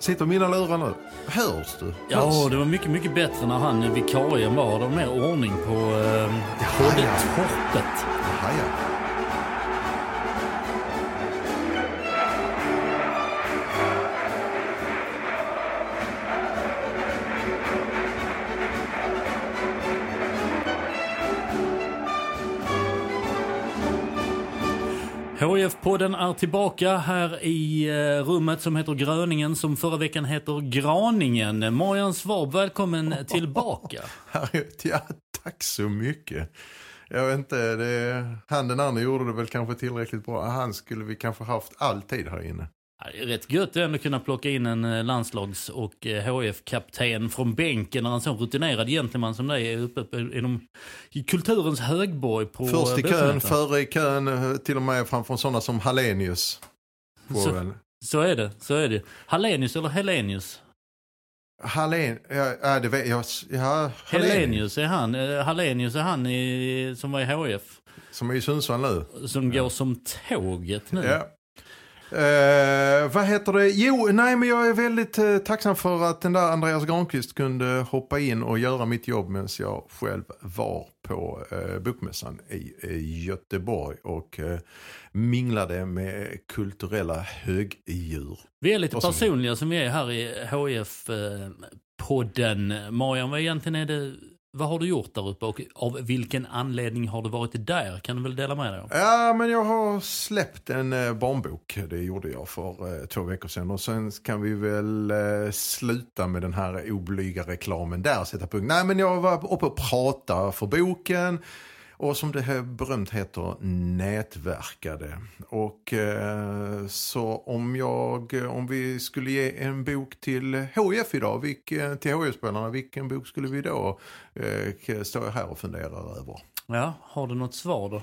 Sitter mina lurar nu? Hörs du? Ja, det var mycket, mycket bättre när han vikarien var. Det var mer ordning på eh, poddtorpet. Jaha, ja. HIF-podden är tillbaka här i eh, rummet som heter Gröningen, som förra veckan heter Graningen. Marian Svab, välkommen tillbaka. Ja, tack så mycket. Jag vet inte, det, han den andra gjorde det väl kanske tillräckligt bra. Han skulle vi kanske haft alltid här inne. Det är rätt gött ändå att kunna plocka in en eh, landslags och HF-kapten från bänken när en sån rutinerad gentleman som dig är uppe i, de, i kulturens högborg på Först i eh, kön, före i kön, eh, till och med framför sådana som Hallenius. Så-. Så är det, så är det. Hallenius eller Helenius? Hallén, ja, det vet jag. Ja, Hallenius. Helenius är han. eh, Hallenius är han i, som var i HF. Som är i Sundsvall nu. Som går som tåget nu. Ja. Eh, vad heter det? Jo, nej men jag är väldigt eh, tacksam för att den där Andreas Granqvist kunde hoppa in och göra mitt jobb medan jag själv var på eh, Bokmässan i, i Göteborg och eh, minglade med kulturella högdjur. Vi är lite Och personliga som vi är här i HF-podden. Marian, vad egentligen är det, vad har du gjort där uppe och av vilken anledning har du varit där? Kan du väl dela med dig av? Ja, men jag har släppt en eh, barnbok. Det gjorde jag för eh, två veckor sedan. Och sen kan vi väl eh, sluta med den här oblyga reklamen där. Sätta punkt. Nej, men jag var uppe och pratade för boken. Och som det här berömt heter, nätverkade. Och eh, så om jag, eh, om vi skulle ge en bok till HF idag, vilk, eh, till HF-spelarna, vilken bok skulle vi då eh, stå här och fundera över? Ja, har du något svar då?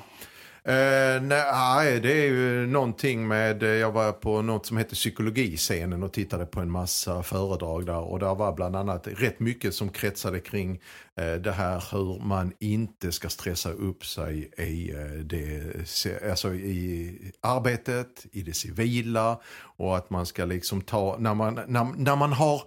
Eh, nej, det är ju någonting med, eh, jag var på något som heter psykologiscenen och tittade på en massa föredrag där. Och där var bland annat rätt mycket som kretsade kring eh, det här hur man inte ska stressa upp sig i, eh, det, alltså i arbetet, i det civila. Och att man ska liksom ta, när man, när, när man har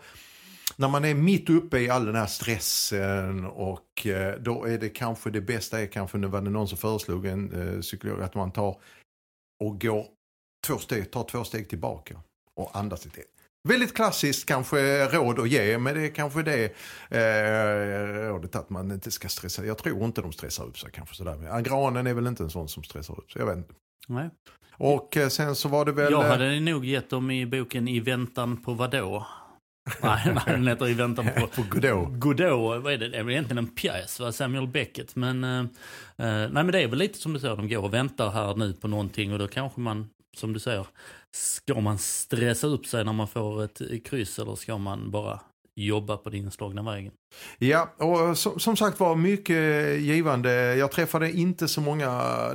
när man är mitt uppe i all den här stressen och eh, då är det kanske det bästa är kanske, nu var det någon som föreslog en eh, psykolog att man tar och går två steg, tar två steg tillbaka och andas lite. Väldigt klassiskt kanske råd att ge men det är kanske det eh, rådet att man inte ska stressa. Jag tror inte de stressar upp sig kanske sådär. Men Granen är väl inte en sån som stressar upp sig, jag vet inte. Nej. Och eh, sen så var det väl... Jag hade nog gett dem i boken I väntan på vadå? Nej, nej, den heter I väntan på... På Godot. Godot, vad är det? Det är väl egentligen en pjäs, va? Samuel Beckett. Men, eh, eh, nej, men det är väl lite som du säger, de går och väntar här nu på någonting och då kanske man, som du säger, ska man stressa upp sig när man får ett kryss eller ska man bara jobba på den inslagna vägen? Ja, och som, som sagt var mycket givande. Jag träffade inte så många.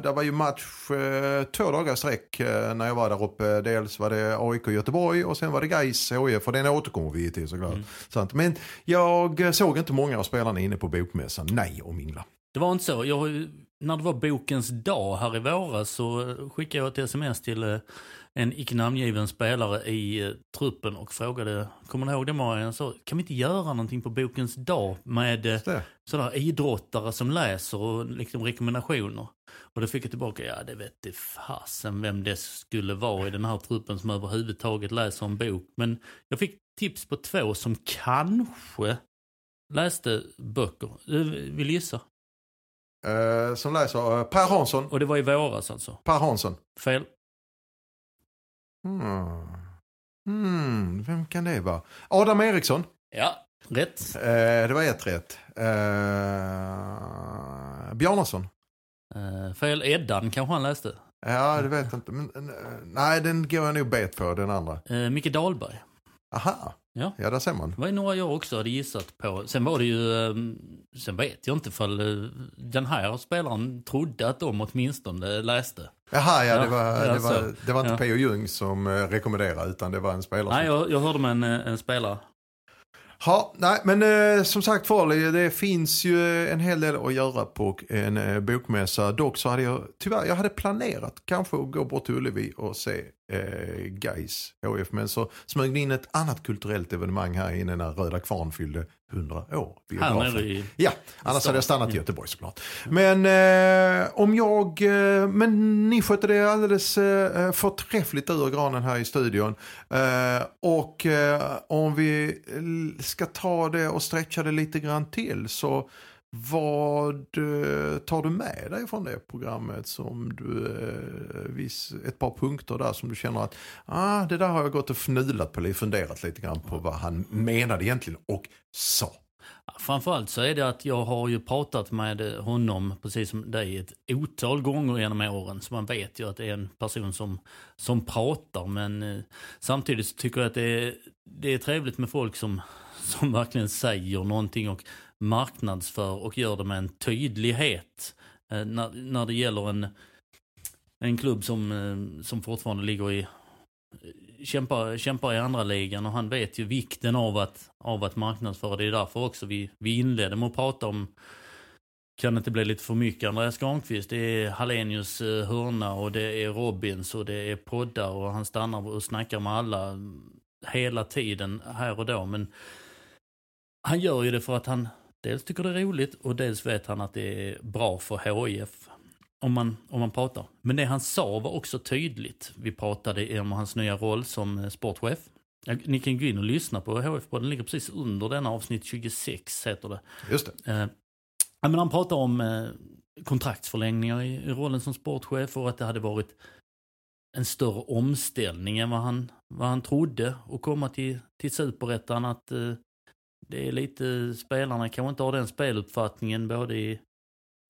Det var ju match eh, två dagar sträck eh, när jag var där uppe. Dels var det AIK Göteborg och sen var det Gais HIF för den återkommer vi till såklart. Sant. Men jag såg inte många av spelarna inne på bokmässan. Nej och mingla. Det var inte så. Jag, när det var bokens dag här i våras så skickade jag ett sms till eh, en icke namngiven spelare i eh, truppen och frågade, kommer ni ihåg det Marian? Så kan vi inte göra någonting på bokens dag med eh, sådana idrottare som läser och liksom rekommendationer? Och då fick jag tillbaka, ja det vet det fasen vem det skulle vara i den här truppen som överhuvudtaget läser en bok. Men jag fick tips på två som kanske läste böcker. Du vill gissa? Eh, som läser eh, Per Hansson. Och det var i våras alltså. Per Hansson. Fel. Hmm. Hmm, vem kan det vara? Adam Eriksson. Ja, rätt. Eh, det var ett rätt. Eh, Bjarnason. Uh, fel. Eddan kanske han läste. Ja, det vet jag inte. Men, eh, nej, den går jag nog bet på, den andra. Uh, Micke Dahlberg. Aha. Ja. Ja, där ser man. Det var några jag också hade gissat på. Sen var det ju, eh, sen vet jag inte ifall eh, den här spelaren trodde att de åtminstone läste. Jaha, ja, Ja, det var, ja, det var, så. det var inte Ja. P.O. Jung som eh, rekommenderade utan det var en spelare Nej, som... jag, jag hörde med en, eh, en spelare. Ja, nej, men eh, som sagt var, det finns ju en hel del att göra på en eh, bokmässa. Dock så hade jag, tyvärr, jag hade planerat kanske att gå bort till Ullevi och se eh, Gais HF. Men så smög det in ett annat kulturellt evenemang här inne när Röda Kvarn fyllde 100 år. Här nere i... Ja, annars stan. hade jag stannat i Göteborg såklart. Men eh, om jag, eh, men ni skötte det alldeles eh, förträffligt ur granen här i studion. Eh, och eh, om vi ska ta det och stretcha det lite grann till så vad eh, tar du med dig från det programmet som du, eh, viss, ett par punkter där som du känner att ah, det där har jag gått och fnulat på, eller funderat lite grann på vad han menade egentligen och sa. Framförallt så är det att jag har ju pratat med honom, precis som dig, ett otal gånger genom åren. Så man vet ju att det är en person som, som pratar. Men eh, samtidigt så tycker jag att det är, det är trevligt med folk som, som verkligen säger någonting och marknadsför och gör det med en tydlighet. Eh, när, när det gäller en, en klubb som, eh, som fortfarande ligger i eh, kämpar, kämpar i andra ligan och han vet ju vikten av att, av att marknadsföra. Det är därför också vi, vi inledde med att prata om kan det inte bli lite för mycket Andreas Granqvist? Det är Hallenius eh, hörna och det är Robins och det är poddar och han stannar och snackar med alla mm, hela tiden här och då. Men han gör ju det för att han dels tycker det är roligt och dels vet han att det är bra för HIF om man, om man pratar. Men det han sa var också tydligt. Vi pratade om hans nya roll som eh, sportchef. Ni kan gå in och lyssna på HF-podden, ligger precis under denna avsnitt 26 heter det. Just det. Eh, men han pratar om eh, kontraktsförlängningar i, i rollen som sportchef och att det hade varit en större omställning än vad han, vad han trodde att komma till, till superettan. Att eh, det är lite, spelarna kanske inte har den speluppfattningen både i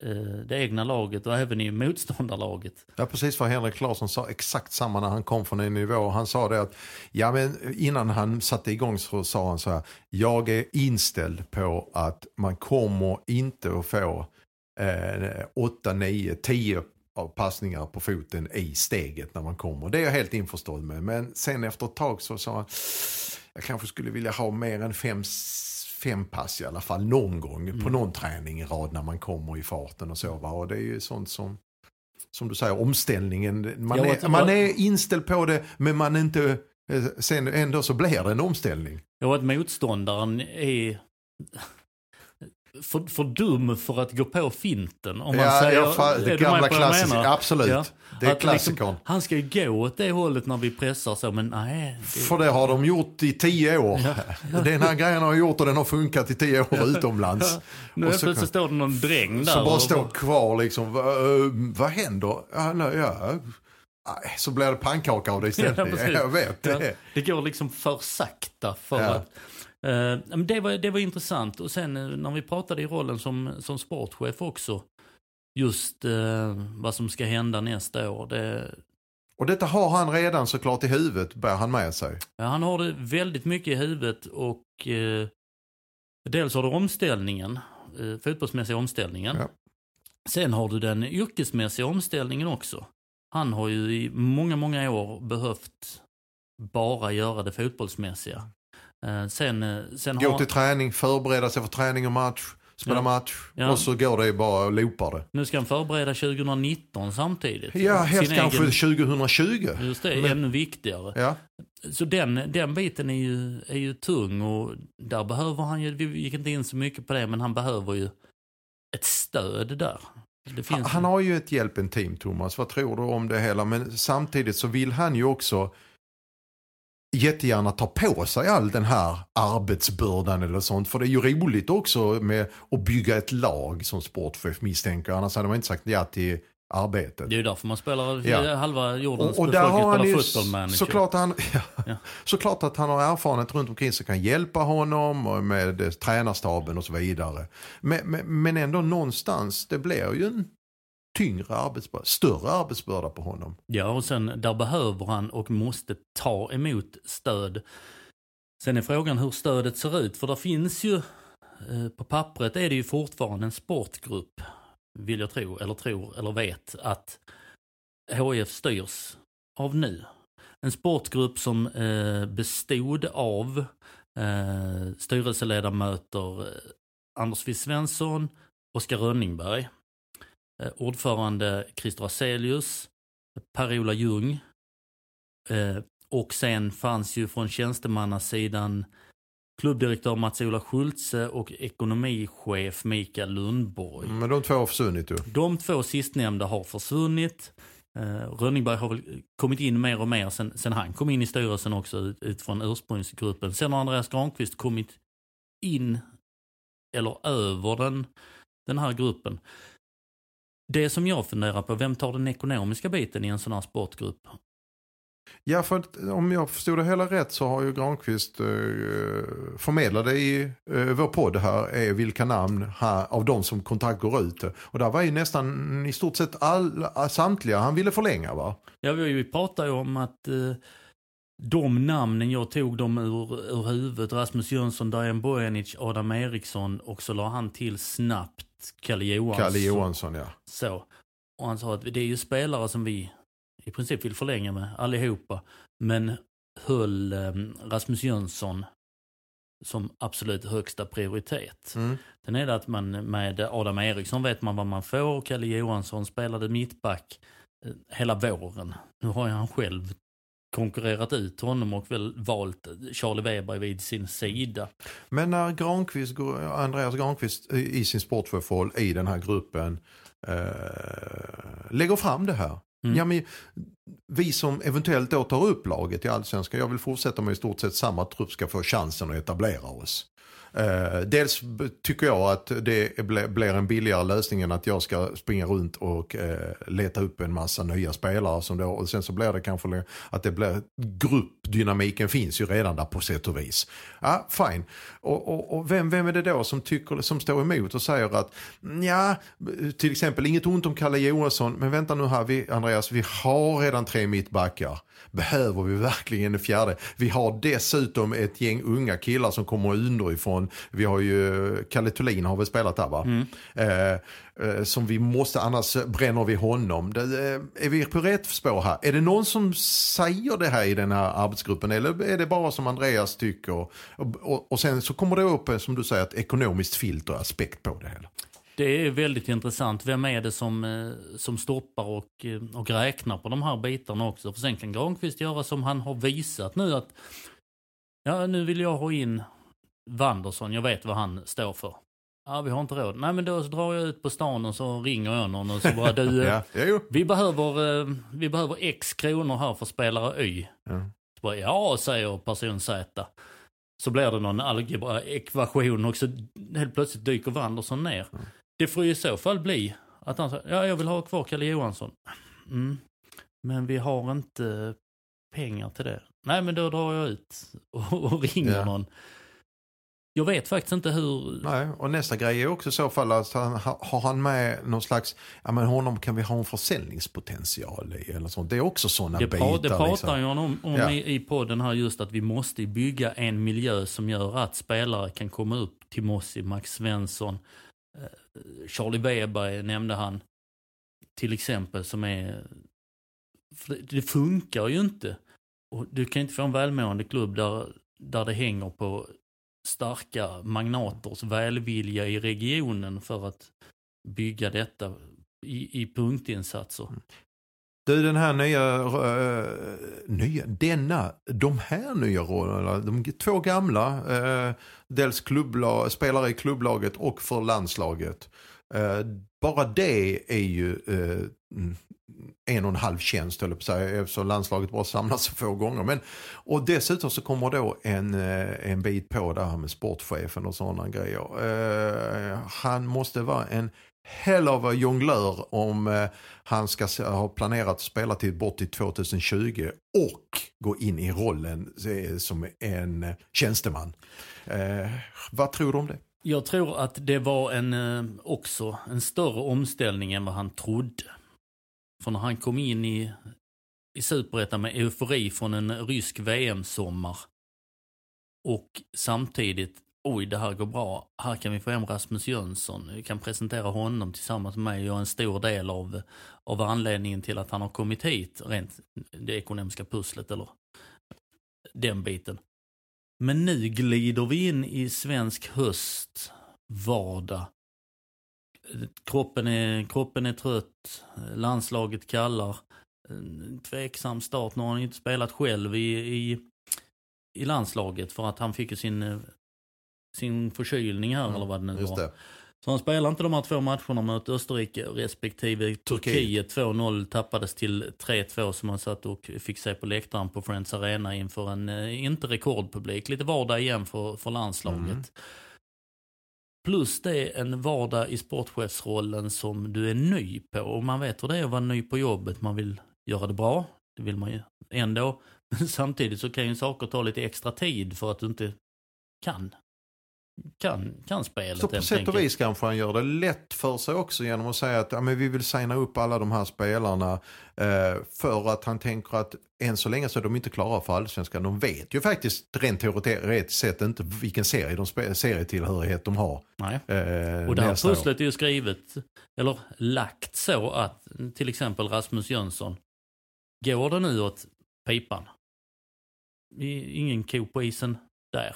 eh, det egna laget och även i motståndarlaget. Ja, precis För Henrik Larsson sa exakt samma när han kom från en nivå. Han sa det att, ja men innan han satte igång så sa han så här, jag är inställd på att man kommer inte att få eh, 8, 9, 10 av passningar på foten i steget när man kommer. Det är jag helt införstådd med. Men sen efter ett tag så sa han, jag kanske skulle vilja ha mer än fem, fem pass i alla fall någon gång på någon träning i rad när man kommer i farten och så. Va? Och det är ju sånt som som du säger, omställningen. Man, är, man är inställd på det men man är inte, eh, sen ändå så blir det en omställning. Och att motståndaren är för, för dum för att gå på finten. Om man ja, säger, jag fa- det gamla vad menar? absolut. Ja. Det är Att klassikern. Liksom, han ska ju gå åt det hållet när vi pressar så, men nej. Det, För det har de gjort i tio år. Den här grejen har gjort och den har funkat i tio år utomlands. nu och så- plötsligt står det någon dräng där. Som bara och- står kvar liksom. Va, eh, vad händer? Ja, nej, ja. Så blir det pannkaka av det istället. Ja, jag vet Ja, det. det går liksom för sakta för Ja. att... eh, det, var, det var intressant. Och sen eh, när vi pratade i rollen som, som sportchef också. Just eh, vad som ska hända nästa år. Det, Och detta har han redan såklart i huvudet, bär han med sig. ja, han har det väldigt mycket i huvudet och eh, dels har du omställningen, eh, fotbollsmässiga omställningen. Ja. Sen har du den yrkesmässiga omställningen också. Han har ju i många, många år behövt bara göra det fotbollsmässiga. Eh, sen, eh, sen Gå har, till träning, förbereda sig för träning och match, spela Ja. match. Ja. Och så går det bara och loopar det. nu ska han förbereda 2019 samtidigt. Ja, helst Sin kanske egen- 2020. Just det, Men- ännu viktigare. Ja. Så den, den biten är ju, är ju tung och där behöver han ju, vi gick inte in så mycket på det, men han behöver ju ett stöd där. Han, han har ju ett hjälpen team Thomas, vad tror du om det hela? Men samtidigt så vill han ju också jättegärna ta på sig all den här arbetsbördan eller sånt. För det är ju roligt också med att bygga ett lag som sportchef misstänker. Annars hade man inte sagt ja till arbetet. Det är ju därför man spelar Ja. halva jordens Och, och där har han spelar såklart, han, ja, Ja. såklart att han har erfarenhet runt omkring som kan hjälpa honom och med tränarstaben och så vidare. Men, men, men ändå någonstans, det blir ju en tyngre arbetsbörda, större arbetsbörda på honom. Ja, och sen där behöver han och måste ta emot stöd. Sen är frågan hur stödet ser ut, för det finns ju, eh, på pappret är det ju fortfarande en sportgrupp, vill jag tro, eller tror, eller vet, att HIF styrs av nu. En sportgrupp som eh, bestod av eh, styrelseledamöter eh, Anders W Svensson, Oskar Rönningberg, ordförande Christer Aselius, Per-Ola Ljung eh, och sen fanns ju från tjänstemannasidan klubbdirektör Mats-Ola Schultze och ekonomichef Mikael Lundborg. Men de två har försvunnit ju. De två sistnämnda har försvunnit. Uh, Rönningberg har väl kommit in mer och mer sen, sen han kom in i styrelsen också ut, utifrån ursprungsgruppen. Sen har Andreas Granqvist kommit in, eller över den, den här gruppen. Det som jag funderar på, vem tar den ekonomiska biten i en sån här sportgrupp? Ja, för att, om jag förstod det hela rätt så har ju Granqvist eh, förmedlade i eh, vår podd här är vilka namn här, av de som kontrakt går ut. Och där var ju nästan i stort sett all, samtliga han ville förlänga va? Ja, vi pratade ju om att eh, de namnen, jag tog dem ur, ur huvudet. Rasmus Jönsson, Dajan Bojanic, Adam Eriksson och så la han till snabbt Kalle Johansson. Kalle Johansson ja. Så. Och han sa att det är ju spelare som vi i princip vill förlänga med allihopa. Men höll eh, Rasmus Jönsson som absolut högsta prioritet. Mm. Sen är det att man med Adam Eriksson vet man vad man får. Kalle Johansson spelade mittback eh, hela våren. Nu har han själv konkurrerat ut honom och väl valt Charlie Weber vid sin sida. Men när Granqvist, Andreas Granqvist i sin sportchefroll i den här gruppen eh, lägger fram det här. Mm. Ja, men, vi som eventuellt då tar upp laget i allsvenskan, jag vill fortsätta med i stort sett samma trupp ska få chansen att etablera oss. Eh, dels tycker jag att det blir en billigare lösning än att jag ska springa runt och eh, leta upp en massa nya spelare. Som då, och sen så blir det kanske att det blir gruppdynamiken finns ju redan där på sätt och vis. Ja, fine. Och, och, och vem, vem är det då som, tycker, som står emot och säger att ja, till exempel inget ont om Kalle Johansson, men vänta nu här vi, Andreas, vi har redan tre mittbackar. Behöver vi verkligen en fjärde? Vi har dessutom ett gäng unga killar som kommer underifrån. Vi har ju, Kalle Thulin har väl spelat där va? Mm. Eh, eh, som vi måste, annars bränner vi honom. Det, eh, är vi på rätt spår här? Är det någon som säger det här i den här arbetsgruppen eller är det bara som Andreas tycker? Och, och, och sen så kommer det upp, som du säger, ett ekonomiskt filter aspekt på det hela. Det är väldigt intressant. Vem är det som, eh, som stoppar och, eh, och räknar på de här bitarna också? För sen kan Granqvist göra som han har visat nu att ja, nu vill jag ha in Wanderson, jag vet vad han står för. Ja, vi har inte råd. Nej, men då drar jag ut på stan och så ringer jag någon och så bara du, ja, vi, behöver, vi behöver x kronor här för spelare Y. Ja, så bara, ja säger person Z. Så blir det någon algebra-ekvation och så helt plötsligt dyker Wanderson ner. Mm. Det får ju i så fall bli att han säger, ja jag vill ha kvar Kalle Johansson. Mm. Men vi har inte pengar till det. Nej men då drar jag ut och, och ringer ja. någon. Jag vet faktiskt inte hur... Nej, och nästa grej är också i så fall att han, har han med någon slags, ja men honom kan vi ha en försäljningspotential i eller sånt. Det är också sådana det bitar. Det pratar liksom. ju om, om ja. i, i podden här just att vi måste bygga en miljö som gör att spelare kan komma upp. Timossi, Max Svensson, eh, Charlie Weber nämnde han. Till exempel som är... Det, det funkar ju inte. Och du kan inte få en välmående klubb där, där det hänger på starka magnaters välvilja i regionen för att bygga detta i, i punktinsatser. Mm. Du, den här nya, uh, nya, denna, de här nya rollerna, de två gamla, uh, dels klubbla, spelare i klubblaget och för landslaget. Uh, bara det är ju mm, en och en halv tjänst höll på säga, eftersom landslaget bara samlas så få gånger. Men, och dessutom så kommer då en, en bit på det här med sportchefen och sådana grejer. Uh, han måste vara en hell av jonglör om eh, han ska ha planerat att spela till bort till 2020 och gå in i rollen eh, som en tjänsteman. Eh, vad tror du om det? Jag tror att det var en, också en större omställning än vad han trodde. För när han kom in i, i Superettan med eufori från en rysk VM-sommar och samtidigt, oj det här går bra, här kan vi få hem Rasmus Jönsson, vi kan presentera honom tillsammans med mig och en stor del av, av anledningen till att han har kommit hit, rent det ekonomiska pusslet eller den biten. Men nu glider vi in i svensk höst, vardag. Kroppen är, kroppen är trött, landslaget kallar. Tveksam start, nu har han inte spelat själv i, i, i landslaget för att han fick ju sin, sin förkylning här eller vad det nu Just var. det. Så han spelar inte de här två matcherna mot Österrike respektive Turkiet. 2-0 tappades till 3-2 som han satt och fick se på läktaren på Friends Arena inför en, eh, inte rekordpublik, lite vardag igen för, för landslaget. Mm. Plus det en vardag i sportchefsrollen som du är ny på. Och man vet hur det är att vara ny på jobbet. Man vill göra det bra, det vill man ju ändå. Men samtidigt så kan ju saker ta lite extra tid för att du inte kan. Kan, kan spelet Så på sätt och enkelt. vis kanske han gör det lätt för sig också genom att säga att ja, men vi vill signa upp alla de här spelarna eh, för att han tänker att än så länge så är de inte klara för allsvenskan. De vet ju faktiskt rent teoretiskt sett inte vilken serie de serietillhörighet de har. Nej. Eh, Och det här nästa år. pusslet är ju skrivet, eller lagt så att till exempel Rasmus Jönsson, går det nu åt pipan? Ingen ko på isen där.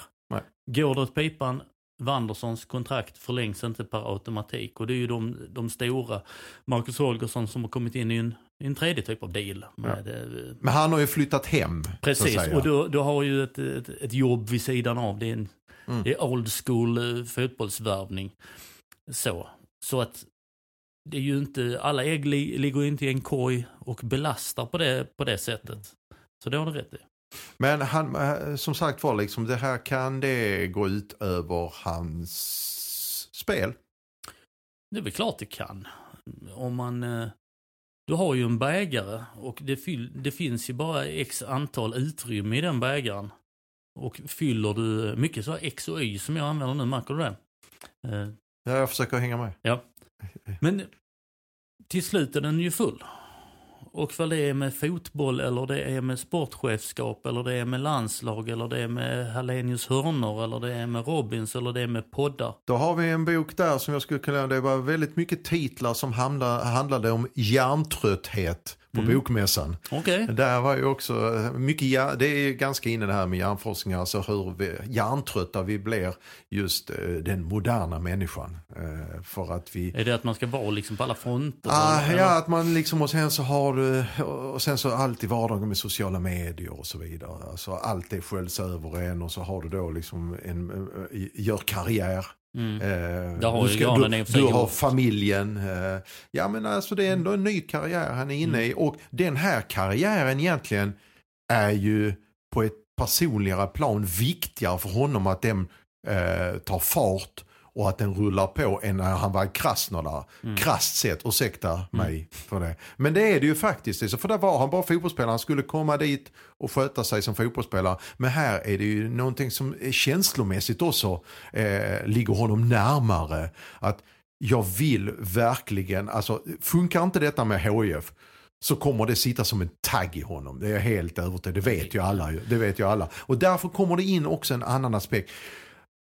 Går det åt pipan, Wanderssons kontrakt förlängs inte per automatik. Och det är ju de, de stora, Marcus Holgersson som har kommit in i en, i en tredje typ av deal. Med, eh, Men han har ju flyttat hem. Precis, och du, du har ju ett, ett, ett jobb vid sidan av. Det är, en, Mm. det är old school eh, fotbollsvärvning. Så. så att det är ju inte, alla ägg li, ligger inte i en korg och belastar på det, på det sättet. Så det har du rätt i. Men han, eh, som sagt var, liksom, det här kan det gå ut över hans spel. Det är väl klart det kan. Om man... eh, Du har ju en bägare och det, fyll, det finns ju bara x antal utrymme i den bägaren. Och fyller du mycket så X och Y som jag använder nu, märker du det? Eh, Ja, jag försöker hänga med. Ja. Men till slut är den ju full. Och vad det är med fotboll eller det är med sportchefskap eller det är med landslag eller det är med Hallenius hörnor eller det är med Robins eller det är med poddar. Då har vi en bok där som jag skulle kunna, det var väldigt mycket titlar som handlade, handlade om hjärntrötthet på Mm. bokmässan. Okej. Där var ju också eh, mycket, det är ganska inne det här med hjärnforskning, alltså hur vi, hjärntrötta vi blir just eh, den moderna människan. Eh, för att vi Är det att man ska vara liksom på alla fronter? Ah, eller? ja, att man liksom och sen så har du och sen så allt i vardagen med sociala medier och så vidare. Alltså allt det sköljs över en och så har du då liksom en, gör karriär. Mm. Eh, har du, i du, du har familjen. Eh, ja men alltså det är ändå en ny karriär han är inne Mm. i. Och den här karriären egentligen är ju på ett personligare plan viktigare för honom att den eh, tar fart och att den rullar på än när han var i Krasnodar. Mm. Krasst sett, ursäkta mig för det. Men det är det ju faktiskt. För där var han bara fotbollsspelare, han skulle komma dit och sköta sig som fotbollsspelare. Men här är det ju någonting som känslomässigt också eh, ligger honom närmare. Att jag vill verkligen, alltså funkar inte detta med HIF så kommer det sitta som en tagg i honom. Det är jag helt övertygad Det vet ju alla. Det vet ju alla. Och därför kommer det in också en annan aspekt.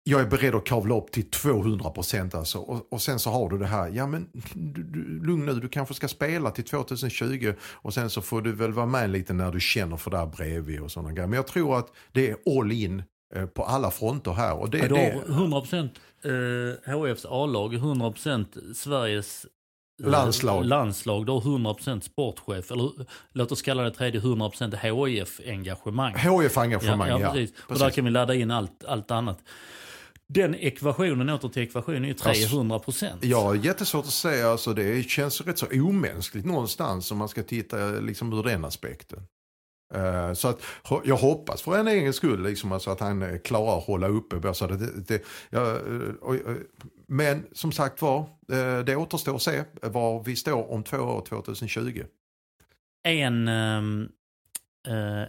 Jag är beredd att kavla upp till 200% alltså. Och, och sen så har du det här, ja men du, du, lugn nu, du kanske ska spela till 2020 och sen så får du väl vara med lite när du känner för det här bredvid och sådana grejer. Men jag tror att det är all in eh, på alla fronter här. Och det, Ja, du det, har 100% eh, HFs A-lag, 100% Sveriges eh, Landslag. landslag. Du har 100% sportchef, eller låt oss kalla det tredje 100% HIF-engagemang. HIF-engagemang, ja. ja, precis. Och där kan vi ladda in allt, allt annat. Den ekvationen, åter till ekvationen, är ju 300 procent. Ja, jättesvårt att säga. Alltså, det känns rätt så omänskligt någonstans om man ska titta liksom, ur den aspekten. Eh, så att, jag hoppas för en egen skull liksom, alltså, att han eh, klarar att hålla uppe. Så det, det, ja, och, eh, men som sagt var, det återstår att se var vi står om två år, 2020. En, ehm, eh,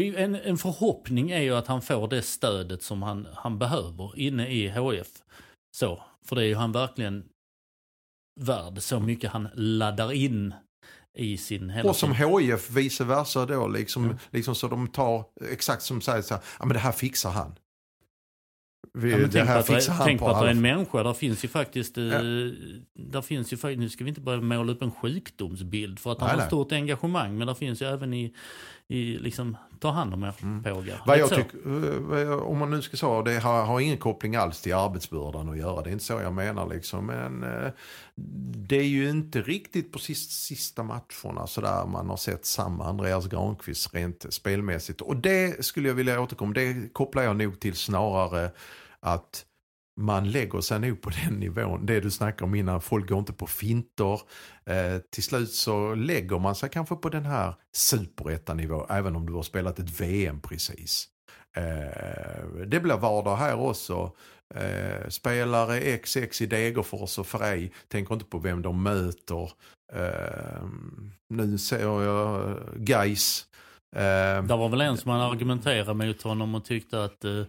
en, en förhoppning är ju att han får det stödet som han, han behöver inne i HF. Så, för det är ju han verkligen värd så mycket han laddar in i sin hela Och som HIF vice versa då, liksom, liksom så de tar, exakt som säger så här, ja men det här fixar han. Vi, Ja, det tänk här att, det- fixar han tänk på att det är en människa, där finns ju faktiskt, eh, Ja. där finns ju, nu ska vi inte börja måla upp en sjukdomsbild för att han Nej, har nej. stort engagemang, men där finns ju även i, i liksom, ta hand om er pågar. Vad jag tycker, eh, om man nu ska säga, det har, har ingen koppling alls till arbetsbördan att göra. Det är inte så jag menar liksom. Men eh, det är ju inte riktigt på sista, sista matcherna sådär man har sett samma Andreas Granqvist rent spelmässigt. Och det skulle jag vilja återkomma, det kopplar jag nog till snarare att man lägger sig nog på den nivån. Det du snackar om innan, folk går inte på finter. Eh, till slut så lägger man sig kanske på den här superettanivå även om du har spelat ett VM precis. Eh, det blir vardag här också. Eh, spelare XX i Degerfors och Frej tänker inte på vem de möter. Eh, nu ser jag eh, Geis. Eh, Det var väl en som man argumenterade mot honom och tyckte att eh,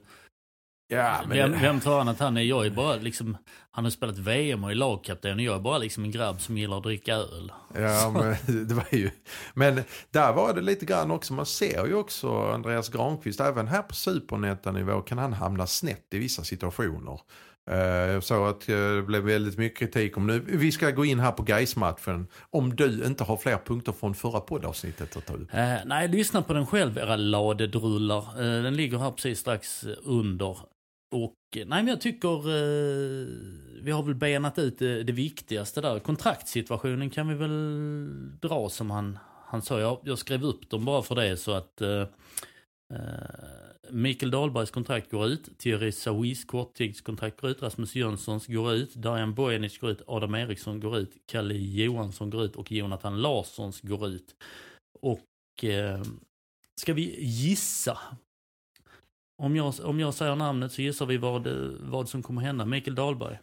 ja, men vem, vem tror han att han är? Jag är bara liksom, han har spelat VM och är lagkapten och jag är bara liksom en grabb som gillar att dricka öl. Ja, men det var ju... Men där var det lite grann också, man ser ju också Andreas Granqvist, även här på supernettanivå kan han hamna snett i vissa situationer. Eh, Jag såg att eh, det blev väldigt mycket kritik om nu. Vi ska gå in här på Gais-matchen. Om du inte har fler punkter från förra poddavsnittet att ta upp. Eh, nej, lyssna på den själv, era ladedrullar. Eh, den ligger här precis strax eh, under. Och eh, nej, men jag tycker eh, vi har väl benat ut det, det viktigaste där. Kontraktssituationen kan vi väl dra som han, han sa. Jag, jag skrev upp dem bara för det så att eh, eh Mikael Dahlbergs kontrakt går ut, Thierry Sawis korttidskontrakt går ut, Rasmus Jönssons går ut, Darijan Bojanic går ut, Adam Eriksson går ut, Kalle Johansson går ut och Jonathan Larssons går ut. Och eh, ska vi gissa? Om jag, om jag säger namnet så gissar vi vad, eh, vad som kommer hända. Mikael Dahlberg.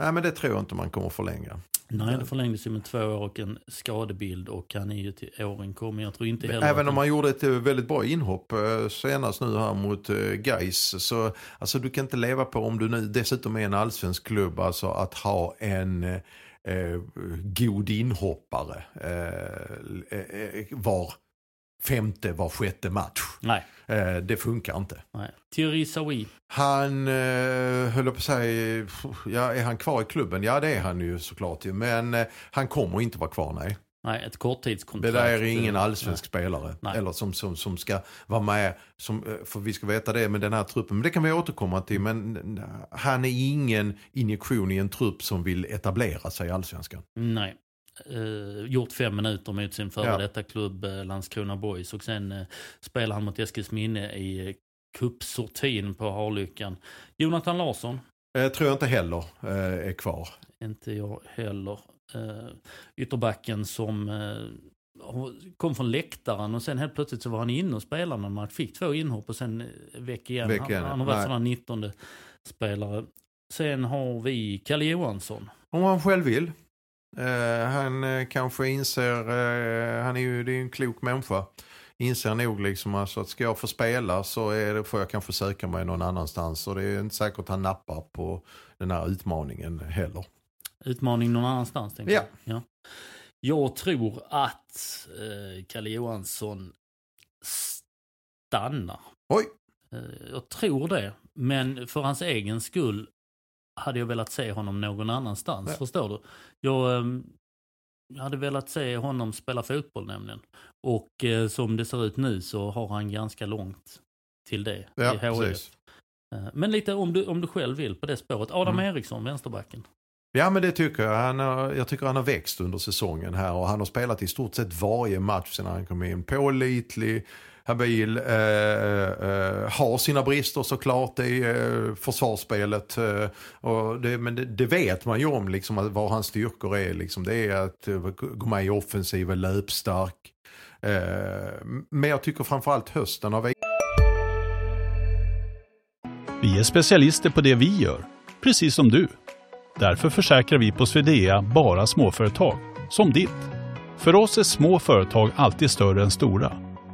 Nej, men det tror jag inte man kommer förlänga. Nej, det förlängdes ju med två år och en skadebild och han är ju till åren kommer. Jag tror inte heller Även om han- gjorde ett eh, väldigt bra inhopp eh, senast nu här mot Gais så alltså du kan inte leva på om du nu dessutom är en allsvensk klubb alltså att ha en eh, god inhoppare eh, var femte, var sjätte match. Nej, Eh, det funkar inte. nej. Thierry Saui. Han eh, höll på att säga, ja är han kvar i klubben? Ja det är han ju såklart ju. Men eh, han kommer inte vara kvar nej. Nej, ett korttidskontrakt. Det där är ingen Eh, allsvensk spelare. Nej. Eller som, som, som ska vara med. Som, eh, för vi ska veta det med den här truppen. Men det kan vi återkomma till. Men eh, han är ingen injektion i en trupp som vill etablera sig i allsvenskan. Nej. Eh, gjort fem minuter mot sin före Ja. detta klubb eh, Landskrona Boys och sen eh, spelar han mot Eskilsminne i eh, cupsortin på Harlyckan. Jonathan Larsson, Eh, tror jag inte heller eh, är kvar. inte jag heller. Eh, ytterbacken som eh, kom från läktaren och sen helt plötsligt så var han inne och spelade någon match. Fick två inhopp och sen eh, väck igen. Väck han, igen, han har varit här 19 spelare. Sen har vi Kalle Johansson. Om han själv vill. Eh, han eh, kanske inser, eh, han är ju det är ju en klok människa. Inser nog liksom alltså att ska jag få spela så är det, får jag kanske söka mig någon annanstans. Och det är inte säkert att han nappar på den här utmaningen heller. Utmaning någon annanstans tänker Ja. jag. Ja. Jag tror att eh, Kalle Johansson stannar. Oj! Eh, jag tror det. Men för hans egen skull hade jag velat se honom någon annanstans. Ja. Förstår du? Jag, eh, jag hade velat se honom spela fotboll nämligen. Och eh, som det ser ut nu så har han ganska långt till det Ja, i precis. Eh, Men lite om du, om du själv vill på det spåret. Adam Mm. Eriksson, vänsterbacken. Ja men det tycker jag. Han har, jag tycker han har växt under säsongen här och han har spelat i stort sett varje match sedan han kom in. Pålitlig, habil, eh, eh, har sina brister såklart i eh, försvarsspelet. Eh, och det, men det, det vet man ju om liksom, att vad hans styrkor är. Liksom. Det är att eh, gå med i offensiven, löpstark. Eh, men jag tycker framförallt hösten har e- Vi är specialister på det vi gör, precis som du. Därför försäkrar vi på Swedea bara småföretag, som ditt. För oss är små företag alltid större än stora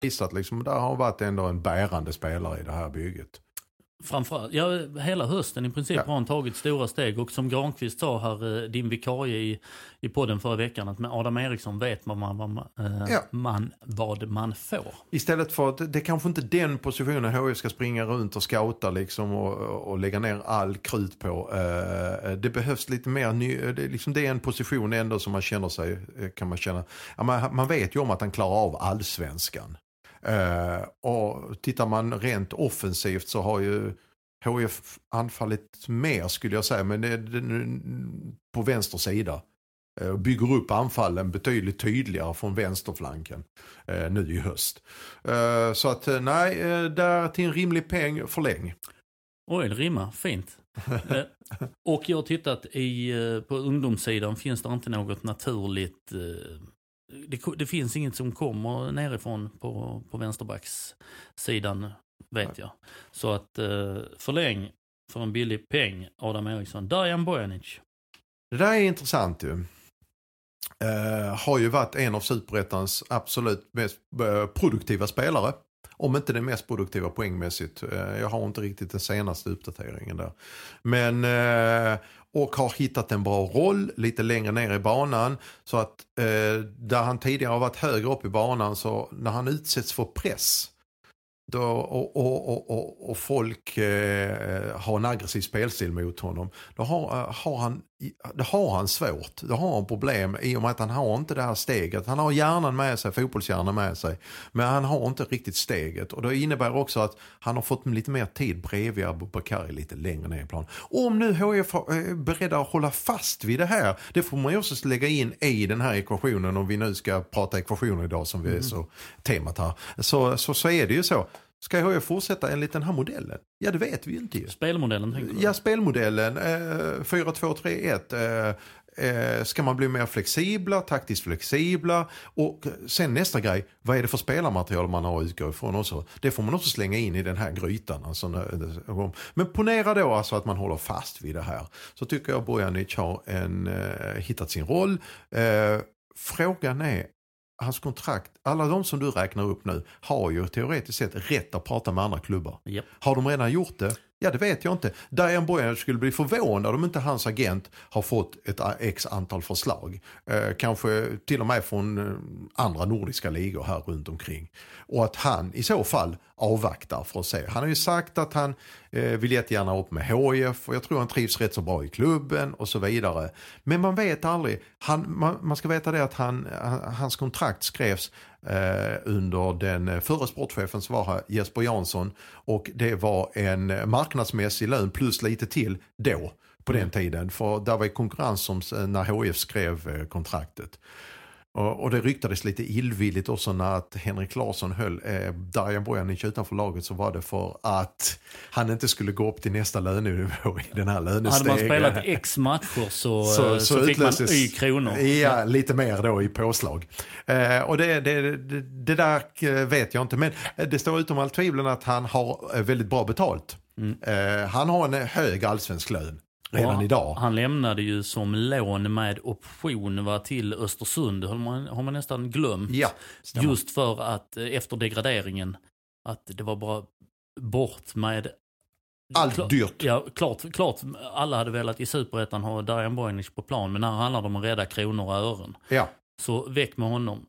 Visat liksom, där har varit ändå en bärande spelare i det här bygget. Framförallt, ja, hela hösten i princip Ja. har han tagit stora steg och som Granqvist sa här, eh, din vikarie i, i podden förra veckan, att med Adam Eriksson vet man vad man, eh, Ja. man, vad man får. Istället för att det är kanske inte den positionen HIF ska springa runt och scouta liksom och, och lägga ner all krut på. Eh, det behövs lite mer, ny, det, är liksom, det är en position ändå som man känner sig, kan man känna, man, man vet ju om att han klarar av allsvenskan. Eh, och tittar man rent offensivt så har ju HIF anfallit mer skulle jag säga, men det, det, på vänster sida. Eh, bygger upp anfallen betydligt tydligare från vänsterflanken eh, nu i höst. Eh, så att eh, nej, där till en rimlig peng, förläng. Oj, det rimmar fint. Eh, och jag har tittat i, på ungdomssidan, finns det inte något naturligt det, det finns inget som kommer nerifrån på, på vänsterbackssidan, vet jag. Så att eh, förläng för en billig peng, Adam Eriksson. Dajan Bojanic. Det där är intressant ju. Eh, har ju varit en av superettans absolut mest eh, produktiva spelare. Om inte den mest produktiva poängmässigt. Eh, jag har inte riktigt den senaste uppdateringen där. Men, eh, och har hittat en bra roll lite längre ner i banan. Så att eh, där han tidigare har varit högre upp i banan så när han utsätts för press då, och, och, och, och, folk eh, har en aggressiv spelstil mot honom. Då har, har han, då har han svårt. Då har han problem i och med att han har inte det här steget. Han har hjärnan med sig, fotbollshjärnan med sig. Men han har inte riktigt steget. Och det innebär också att han har fått lite mer tid bredvid Abubakari lite längre ner i plan. Om nu HIF är beredda att hålla fast vid det här. Det får man ju också lägga in i den här ekvationen om vi nu ska prata ekvationer idag som vi är så temat här. Så, så, så är det ju så. Ska HIF fortsätta enligt den här modellen? Ja, det vet vi inte ju. Spelmodellen tänker du? Ja, spelmodellen. Eh, 4-2-3-1. Eh, eh, ska man bli mer flexibla, taktiskt flexibla? Och sen nästa grej, vad är det för spelarmaterial man har att utgå ifrån också? Det får man också slänga in i den här grytan. Alltså, men ponera då alltså att man håller fast vid det här. Så tycker jag Bojanic har en, eh, hittat sin roll. Eh, frågan är, hans kontrakt, alla de som du räknar upp nu har ju teoretiskt sett rätt att prata med andra klubbar. Japp. Har de redan gjort det? Ja, det vet jag inte. Diane Bojanic skulle bli förvånad om inte hans agent har fått ett x antal förslag. Eh, kanske till och med från eh, andra nordiska ligor här runt omkring. Och att han i så fall avvaktar för att se. Han har ju sagt att han eh, vill jättegärna upp med HIF och jag tror han trivs rätt så bra i klubben och så vidare. Men man vet aldrig. Han, man, man ska veta det att han, hans kontrakt skrevs eh, under den eh, förre sportchefen som var här, Jesper Jansson. Och det var en marknadsmässig lön plus lite till då på den tiden. För där var ju konkurrens som när HIF skrev eh, kontraktet. Och, och det ryktades lite illvilligt också när att Henrik Larsson höll eh, Darjan Bojanic utanför laget så var det för att han inte skulle gå upp till nästa lönenivå i den här Hade man spelat x matcher så, så, så, fick man y kronor. Ja, lite mer då i påslag. Eh, och det, det, det, det där eh, vet jag inte. Men eh, det står utom allt tvivel att han har eh, väldigt bra betalt. Eh, han har en hög allsvensk lön redan Ja, idag. Han lämnade ju som lån med option va, till Östersund. Det har man, har man nästan glömt. Ja, stämmer. Just för att eh, efter degraderingen, att det var bara bort med... Allt Klart- dyrt. Ja, klart, klart alla hade velat i Superettan ha Darjan Bojanic på plan, men när det handlar om att rädda kronor och ören, Ja. så väck med honom.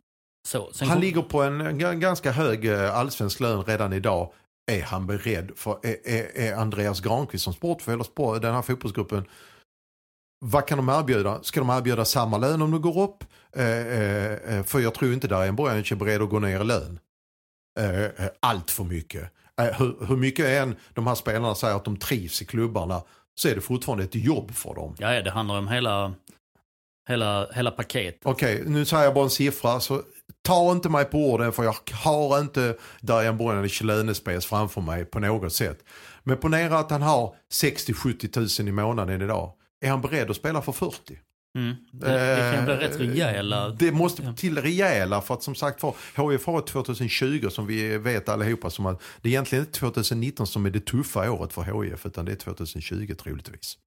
Så, Han kom- ligger på en ganska hög eh, allsvensk lön redan idag. Är han beredd för, är, är, är Andreas Granqvist som sportchef sport, den här fotbollsgruppen, vad kan de erbjuda? Ska de erbjuda samma lön om du går upp? Eh, eh, eh, för jag tror inte där en Bojanic är beredd att gå ner i lön. Eh, eh, allt för mycket. Eh, hur, hur mycket än de här spelarna säger att de trivs i klubbarna så är det fortfarande ett jobb för dem. Ja, det handlar om hela, hela, hela paket. Okej, nu säger jag bara en siffra. Så ta inte mig på orden för jag har inte Darjan Bojanic lönespec framför mig på något sätt. Men ponera att han har 60-70 tusen i månaden idag. Är han beredd att spela för 40? Mm. Det, det kan bli rätt rejäla. Eh, Det måste till rejäla för att som sagt var HIF har 2020 som vi vet allihopa som att det är egentligen inte 2019 som är det tuffa året för HIF utan det är 2020 troligtvis.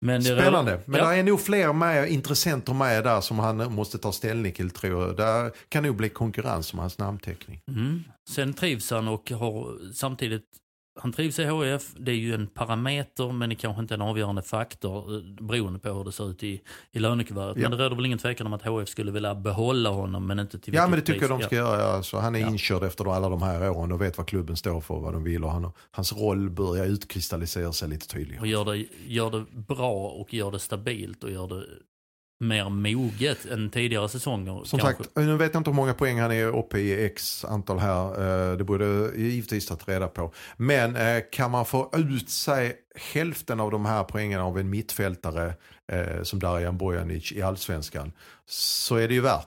Men Spännande. Men ja. det är nog fler med, intressenter med där som han måste ta ställning till tror jag. Där kan nog bli konkurrens om hans namnteckning. Mm. Sen trivs han och har samtidigt, han trivs i HF, det är ju en parameter men det är kanske inte en avgörande faktor eh, beroende på hur det ser ut i, i lönekuvertet. Ja. Men det råder väl ingen tvekan om att HF skulle vilja behålla honom men inte till Ja men det tycker jag de pris. ska göra. Alltså, han är Ja. inkörd efter alla de här åren och vet vad klubben står för och vad de vill. Och han, hans roll börjar utkristallisera sig lite Och tydligare. gör det, gör det bra och gör det stabilt och gör det mer moget än tidigare säsonger. Som kanske. sagt, nu vet jag inte hur många poäng han är uppe i x antal här. Eh, Det borde givetvis tagit reda på. Men eh, kan man få ut sig hälften av de här poängen av en mittfältare eh, som Darijan Bojanic i allsvenskan så är det ju värt,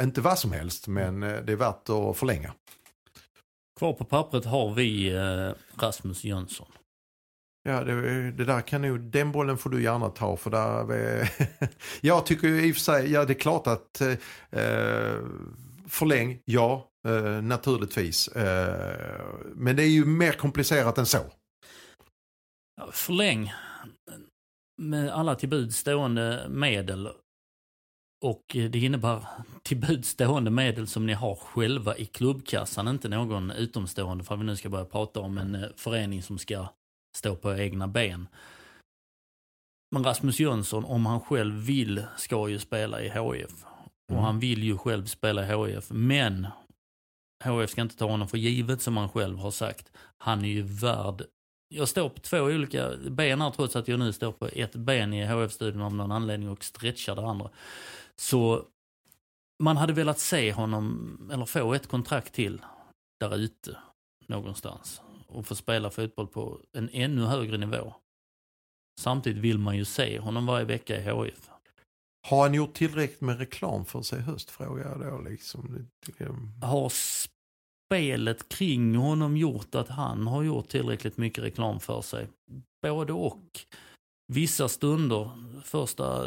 inte vad som helst, men det är värt att förlänga. Kvar på pappret har vi Rasmus Jönsson. Ja, det, det där kan nog, den bollen får du gärna ta för där, jag tycker ju i och för sig, ja det är klart att eh, förläng, ja, eh, naturligtvis. Eh, men det är ju mer komplicerat än så. Förläng med alla till buds stående medel. Och det innebär till buds stående medel som ni har själva i klubbkassan, inte någon utomstående för att vi nu ska börja prata om en eh, förening som ska stå på egna ben. Men Rasmus Jönsson, om han själv vill, ska ju spela i HIF. Och Mm. han vill ju själv spela i HIF, men HIF ska inte ta honom för givet som han själv har sagt. Han är ju värd jag står på två olika ben här trots att jag nu står på ett ben i HF-studion av någon anledning och stretchar det andra. Så man hade velat se honom, eller få ett kontrakt till där ute någonstans och få spela fotboll på en ännu högre nivå. Samtidigt vill man ju se honom varje vecka i HIF. Har han gjort tillräckligt med reklam för sig i höst frågar jag då. Liksom. Har spelet kring honom gjort att han har gjort tillräckligt mycket reklam för sig? Både och. Vissa stunder, första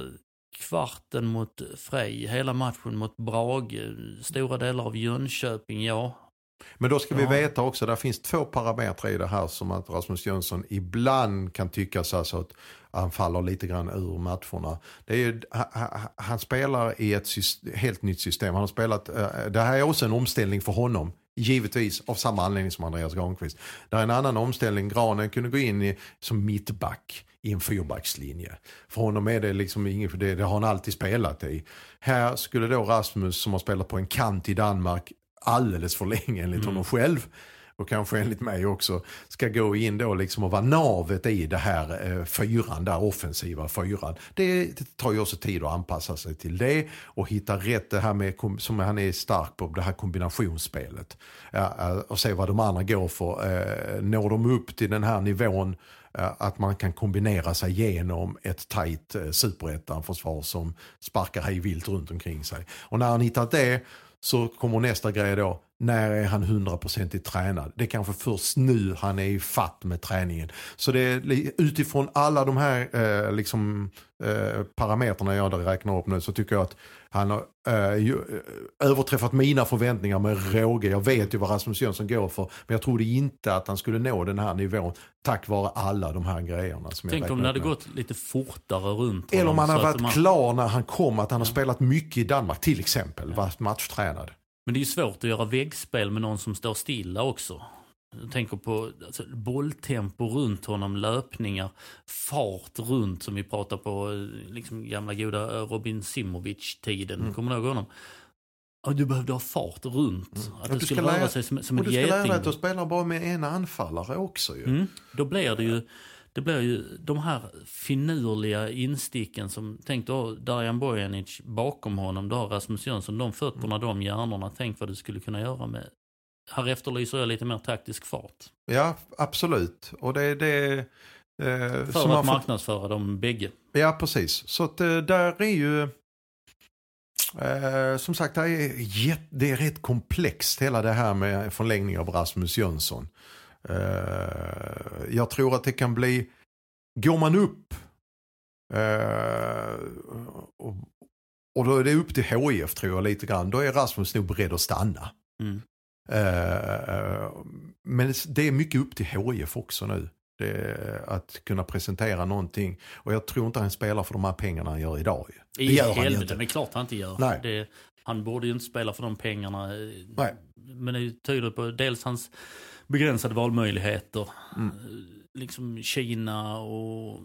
kvarten mot Frej, hela matchen mot Brage, stora delar av Jönköping, ja. Men då ska vi Ja. veta också, där finns två parametrar i det här som att Rasmus Jönsson ibland kan tyckas alltså att han faller lite grann ur matcherna. Det är ju, ha- ha- han spelar i ett syst- helt nytt system. Han har spelat, eh, det här är också en omställning för honom. Givetvis av samma anledning som Andreas Granqvist. Det är en annan omställning. Granen kunde gå in i, som mittback i en fyrbackslinje. För honom är det liksom inget, det, det har han alltid spelat i. Här skulle då Rasmus som har spelat på en kant i Danmark alldeles för länge enligt honom själv och kanske enligt mig också, ska gå in då liksom och vara navet i det här eh, fyran, där offensiva fyran. Det, tar ju också tid att anpassa sig till det och hitta rätt, det här med, som han är stark på, det här kombinationsspelet. Ja, eh, och se vad de andra går för. Eh, når de upp till den här nivån eh, att man kan kombinera sig genom ett tajt eh, superettan-försvar som sparkar hej vilt runt omkring sig. Och när han hittat det så kommer nästa grej då. När är han hundraprocentigt tränad? Det är kanske först nu han är i fatt med träningen. Så det är utifrån alla de här eh, liksom, eh, parametrarna jag räknar upp nu så tycker jag att han har eh, ju, eh, överträffat mina förväntningar med råge. Jag vet ju vad Rasmus Jönsson går för. Men jag trodde inte att han skulle nå den här nivån tack vare alla de här grejerna. Som jag Tänk om det hade nu. gått lite fortare runt Eller om han att varit man- klar när han kom, att han har spelat mycket i Danmark till exempel. Varit matchtränad. Men det är ju svårt att göra väggspel med någon som står stilla också. Jag tänker på alltså, bolltempo runt honom, löpningar, fart runt som vi pratar på eh, liksom gamla goda Robin Simovic-tiden. Mm. Kommer du ihåg honom? Ja, du behövde ha fart runt. Att Och det du skulle lära- sig som, som Och ett du ska lära dig att geting. spelar bara med en anfallare också ju. Mm. Då blir det ju det blir ju de här finurliga insticken som, tänk då Darijan Bojanic bakom honom, då har Rasmus Jönsson de fötterna, de hjärnorna. Tänk vad du skulle kunna göra med. Här efterlyser jag lite mer taktisk fart. Ja, absolut. Och det är det... Eh, För som att marknadsföra dem bägge. Ja, precis. Så att eh, där är ju... Eh, som sagt, det är, jätt, det är rätt komplext hela det här med förlängning av Rasmus Jönsson. Eh, jag tror att det kan bli... Går man upp Eh, och, och då är det upp till HIF tror jag lite grann. Då är Rasmus nog beredd att stanna. Mm. Eh, men det är mycket upp till HIF också nu. Det att kunna presentera någonting. Och jag tror inte han spelar för de här pengarna han gör idag. Det I gör helvete, inte. det är klart han inte gör. Nej. Det, han borde ju inte spela för de pengarna. Nej. Men det tyder på dels hans begränsade valmöjligheter. Mm. Eh, Liksom Kina och,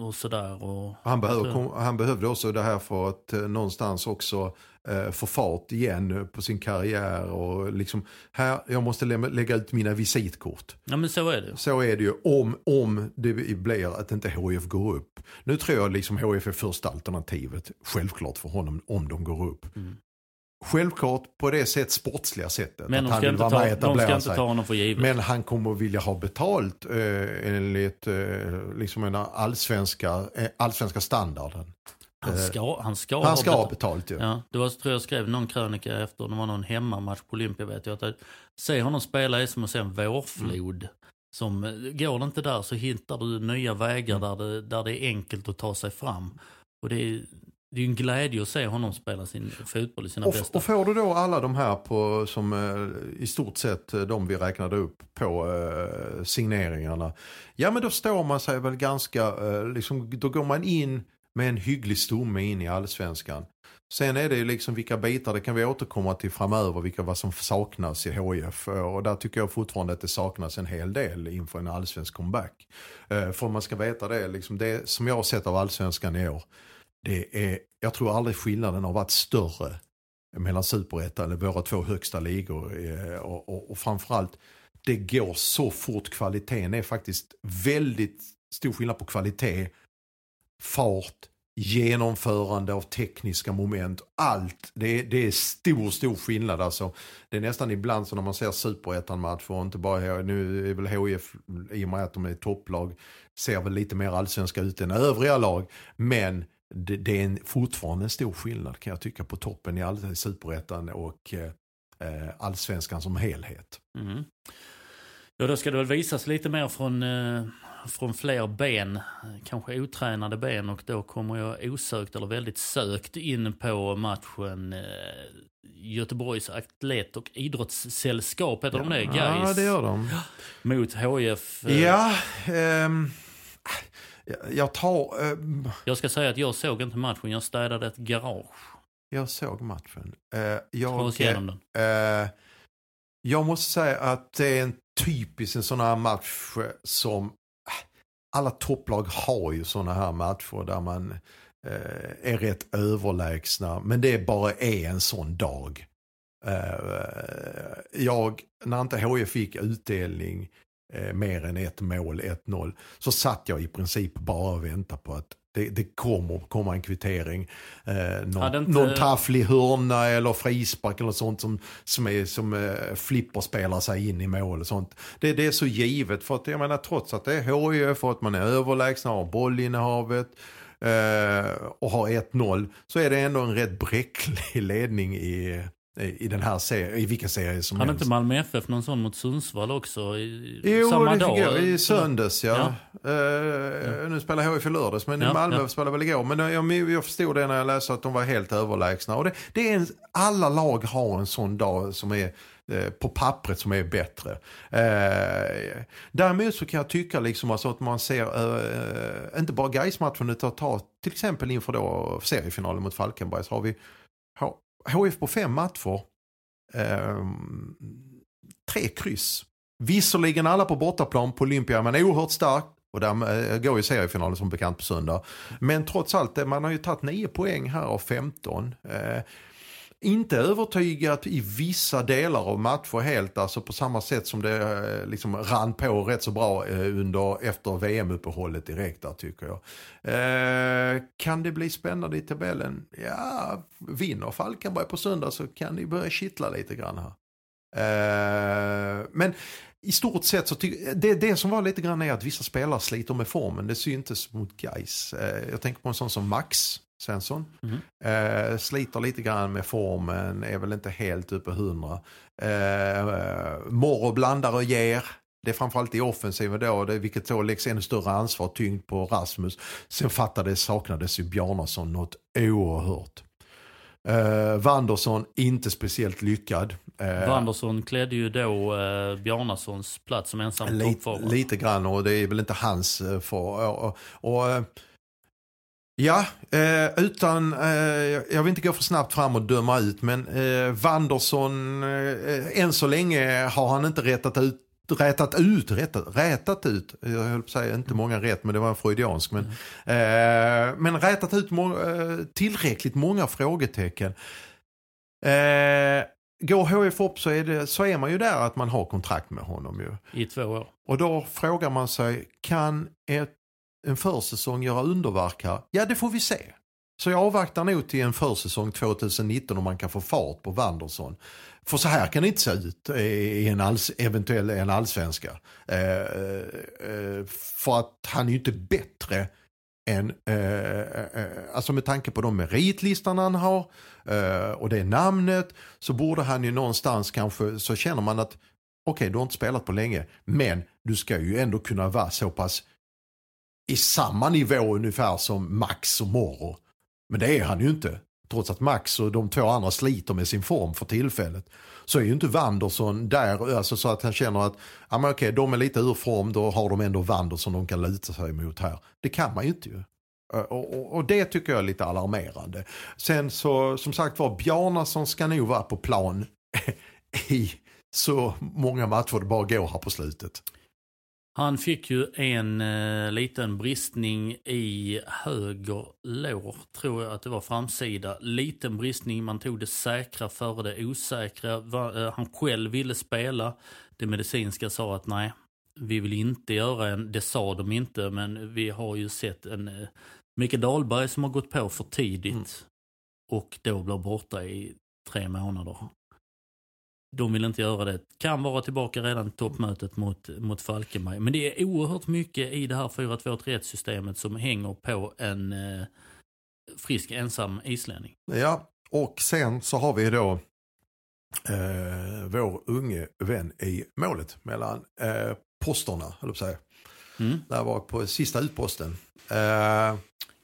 och sådär. Och, Han, behöver, Så- han behövde också det här för att eh, någonstans också eh, få fart igen på sin karriär. Och liksom, här, jag måste lä lägga ut mina visitkort. Ja men så är det. Så är det ju om, om det blir att inte HIF går upp. Nu tror jag liksom HIF är första alternativet. Självklart för honom om de går upp. Mm. Självklart på det sätt, sportsliga sättet. Men att han vill vara ta, med de ska inte sig. ta honom för givet. Men han kommer att vilja ha betalt eh, enligt eh, liksom en allsvenska, eh, allsvenska standarden. han ska, han ska, Han ska ha ha bet- betalt ju. Ja, det var, tror jag skrev någon krönika efter, det var någon hemmamatch på Olympia vet jag. Att se honom spela är som att se en vårflod. Som, eh, går det inte där så hittar du nya vägar Mm. där, det, där det är enkelt att ta sig fram. Och det är, det är ju en glädje att se honom spela sin fotboll i sina Och, bästa. och får du då alla de här på, som eh, i stort sett eh, de vi räknade upp på eh, signeringarna. Ja men då står man sig väl ganska, eh, liksom, då går man in med en hygglig stomme in i allsvenskan. Sen är det ju liksom vilka bitar, det kan vi återkomma till framöver, vilka vad som saknas i HIF. Eh, Och där tycker jag fortfarande att det saknas en hel del inför en allsvensk comeback. För man ska veta det, liksom det som jag har sett av allsvenskan i år, det är, jag tror aldrig skillnaden har varit större mellan superettan, eller våra två högsta ligor. Eh, och, och, och framförallt, det går så fort. Kvaliteten är faktiskt väldigt stor skillnad på kvalitet, fart, genomförande av tekniska moment. Allt. Det är, det är stor, stor skillnad. Alltså, det är nästan ibland så när man ser superettan-matcher, och inte bara nu är väl HIF, i och med att de är topplag, ser väl lite mer allsvenska ut än övriga lag. Men det, det är en, fortfarande en stor skillnad kan jag tycka på toppen i all, superettan och eh, allsvenskan som helhet. Mm. Ja, då ska det väl visas lite mer från, eh, från fler ben, kanske otränade ben och då kommer jag osökt eller väldigt sökt in på matchen eh, Göteborgs atlet och idrottssällskap, heter de det? Ja, Gais det gör de. mot HIF. eh, Ja, ehm, jag- tar... ehm, Jag ska säga att jag såg inte matchen, jag städade ett garage. jag såg matchen. Eh, Ta jag, oss igenom den. eh, jag måste säga att det är en typisk en sån här match som äh, alla topplag har ju såna här matcher där man eh, är rätt överlägsna. Men det bara är en sån dag. Eh, jag, när inte HIF fick utdelning eh, mer än ett mål, 1-0, så satt jag i princip bara och väntade på att det, det kommer komma en kvittering. Eh, någon, inte- någon tafflig hörna eller frispark eller sånt som, som, är, som eh, flipper spelar sig in i mål och sånt. Det, det är så givet för att jag menar trots att det är HIF för att man är överlägsna, har bollinnehavet eh, och har 1-0 så är det ändå en rätt bräcklig ledning i, i, den här serien, i vilken serie som Hade helst. inte Malmö FF någon sån mot Sundsvall också? I, Jo, samma det dag? jag, i söndags ja. Ja. Eh, Nu spelar HIF i lördags men Ja, Malmö ja. spelade väl igår. Men jag, jag förstod det när jag läste att de var helt överlägsna. Och det, det är en, alla lag har en sån dag som är eh, på pappret som är bättre. Eh, däremot så kan jag tycka liksom alltså att man ser, eh, inte bara Gais-matchen utan ta till exempel inför då seriefinalen mot Falkenberg så har vi HF HIF på fem matcher. Eh, tre kryss. Visserligen alla på bortaplan på Olympia men oerhört stark. Och där eh, går ju seriefinalen som bekant på söndag. Men trots allt, eh, man har ju tagit 9 poäng här av 15. Eh, inte övertygat i vissa delar av matcher helt, alltså på samma sätt som det eh, liksom rann på rätt så bra eh, under, efter VM-uppehållet direkt där tycker jag. Eh, kan det bli spännande i tabellen? Ja, vinner Falkenberg på söndag så kan det börja kittla lite grann här. Eh, men i stort sett så tycker det, det som var lite grann är att vissa spelare sliter med formen. Det syntes mot Gais. Eh, jag tänker på en sån som Max Svensson. Mhm. Eh, sliter lite grann med formen, är väl inte helt uppe hundra. Eh, Morro blandar och ger. det är framförallt i offensiven då, det, vilket då läggs ännu större ansvar tyngd på Rasmus. Sen fattades, saknades ju Bjarnason något oerhört. Uh, Wanderson inte speciellt lyckad. Uh, Wanderson klädde ju då uh, Bjarnasons plats som ensam lite, lite grann och det är väl inte hans uh, för. Och, och, och, uh, ja, uh, utan, uh, jag vill inte gå för snabbt fram och döma ut men uh, Wanderson, uh, än så länge har han inte rättat ut rätat ut, rättat, rätat ut, jag höll på att säga inte många rätt men det var en freudiansk. Men, eh, men rätat ut må, eh, tillräckligt många frågetecken. Eh, går HF upp så är, det, så är man ju där att man har kontrakt med honom ju. I två år. Och då frågar man sig, kan ett, en försäsong göra underverk här? Ja det får vi se. Så jag avvaktar nog till en försäsong 2019 om man kan få fart på Wanderson. För så här kan det inte se ut i en alls, eventuell en allsvenska. Eh, eh, för att han är ju inte bättre än, eh, eh, alltså med tanke på de meritlistan han har eh, och det namnet så borde han ju någonstans kanske, så känner man att okej okay, du har inte spelat på länge men du ska ju ändå kunna vara så pass i samma nivå ungefär som Max och Morro. Men det är han ju inte. Trots att Max och de två andra sliter med sin form för tillfället. Så är ju inte Wanderson där, alltså så att han känner att ja, men okej, de är lite ur form, då har de ändå Wanderson de kan luta sig mot här. Det kan man ju inte ju. Eh, och, och, och, det tycker jag är lite alarmerande. Sen så, som sagt var, Bjarnason ska nog vara på plan i så många matcher det bara går här på slutet. Han fick ju en eh, liten bristning i höger lår, tror jag att det var framsida. Liten bristning, man tog det säkra före det osäkra. Va, eh, han själv ville spela. Det medicinska sa att nej, vi vill inte göra en, det sa de inte, men vi har ju sett en eh, Mikael Dahlberg som har gått på för tidigt. Mm. Och då blir borta i tre månader. De vill inte göra det. Kan vara tillbaka redan i toppmötet mot, mot Falkenberg. Men det är oerhört mycket i det här 4-2-3-1 systemet som hänger på en eh, frisk ensam islänning. Ja, och sen så har vi då eh, vår unge vän i målet mellan eh, posterna, höll jag säga. Mm. Där var på sista utposten. Eh,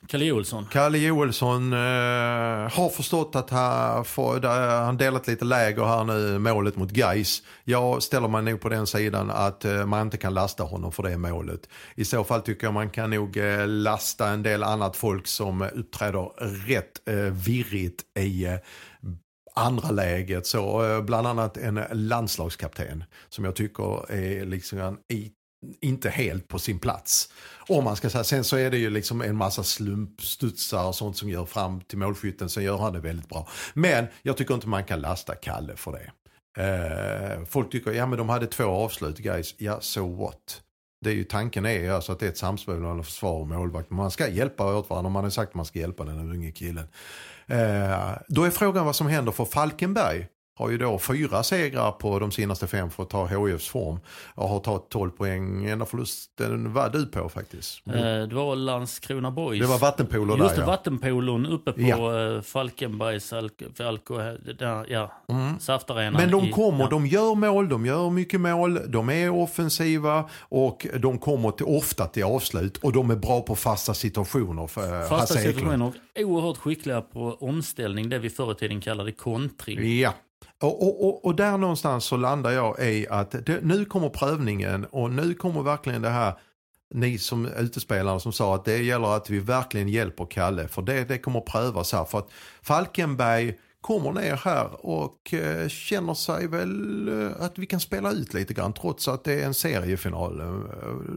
Kalle Joelsson. Kalle Joelsson eh, har förstått att han, får, han delat lite läger här nu, målet mot Geis. Jag ställer mig nog på den sidan att eh, man inte kan lasta honom för det målet. I så fall tycker jag man kan nog eh, lasta en del annat folk som uppträder rätt eh, virrigt i eh, andra läget. Så eh, bland annat en landslagskapten som jag tycker är liksom i inte helt på sin plats. Om man ska säga. Sen så är det ju liksom en massa slumpstudsar och sånt som gör fram till målskytten. så gör han det väldigt bra. Men jag tycker inte man kan lasta Kalle för det. Eh, folk tycker, ja men de hade två avslut guys. Ja, so what? Det är ju tanken är alltså att det är ett samspel mellan försvar och målvakt. Man ska hjälpa åt varandra. Man har sagt att man ska hjälpa den unge killen. Eh, då är frågan vad som händer för Falkenberg har ju då fyra segrar på de senaste fem för att ta HIFs form. Och har tagit 12 poäng. Enda förlusten var du på faktiskt. Mm. det var Landskrona Boys. Det var vattenpolo där Just ja. vattenpolon uppe på ja. Eh, Falkenbergs Falko, där, ja, mm. Saftarenan. Men de kommer, ja. de gör mål, de gör mycket mål, de är offensiva och de kommer till, ofta till avslut och de är bra på fasta situationer. För fasta Hasse situationer och oerhört skickliga på omställning, det vi förr i tiden kallade kontring. Ja. Och, och, och, och, där någonstans så landar jag i att det, nu kommer prövningen och nu kommer verkligen det här ni som utespelare som sa att det gäller att vi verkligen hjälper Kalle för det, det kommer prövas här för att Falkenberg kommer ner här och eh, känner sig väl eh, att vi kan spela ut lite grann trots att det är en seriefinal.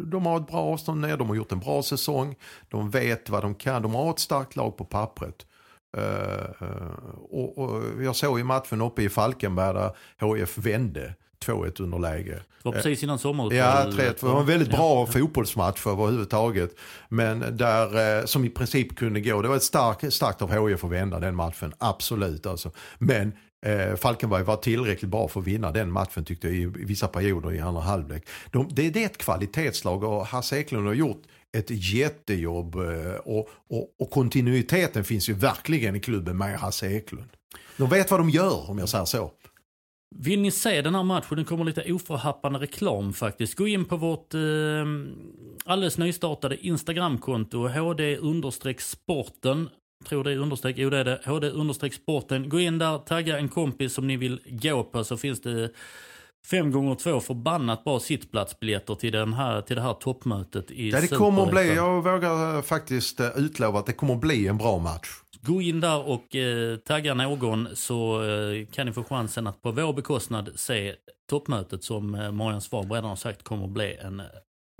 De har ett bra avstånd ner, de har gjort en bra säsong, de vet vad de kan, de har ett starkt lag på pappret. Uh, och, och, jag såg i matchen uppe i Falkenberg där HF vände 2-1 underläge. Det var precis innan sommaruppehållet. Ja, 3 Det var en väldigt bra ja. fotbollsmatch överhuvudtaget. Men där, som i princip kunde gå. Det var ett starkt, starkt av HF att vända den matchen, absolut alltså. Men eh, Falkenberg var tillräckligt bra för att vinna den matchen tyckte jag i, i vissa perioder i andra halvlek. De, det, det är ett kvalitetslag och Hasse Eklund har gjort ett jättejobb eh, och, och, och, kontinuiteten finns ju verkligen i klubben med Hasse Eklund. De vet vad de gör om jag säger så. Vill ni se den här matchen? Den kommer lite oförhappande reklam faktiskt. Gå in på vårt eh, alldeles nystartade Instagramkonto, hd-sporten. Tror det är understreck, jo det är det. hd-sporten. Gå in där, tagga en kompis som ni vill gå på så finns det fem gånger två förbannat bra sittplatsbiljetter till, den här, till det här toppmötet i Ja, det kommer att bli, jag vågar faktiskt eh, utlova att det kommer att bli en bra match. Gå in där och eh, tagga någon så eh, kan ni få chansen att på vår bekostnad se toppmötet som eh, Marian Svahn redan har sagt kommer att bli en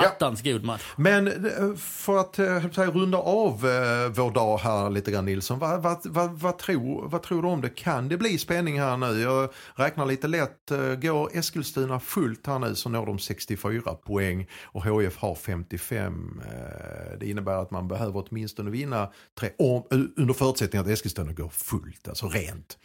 attans god match. Men eh, för att eh, säga, runda av eh, vår dag här lite grann Nilsson, vad, vad, vad, vad, tror, vad tror du om det? Kan det bli spänning här nu? Jag räknar lite lätt, går Eskilstuna fullt här nu så når de 64 poäng och HF har 55. Eh, Det innebär att man behöver åtminstone vinna tre, under förutsättning att Eskilstuna går fullt, alltså rent.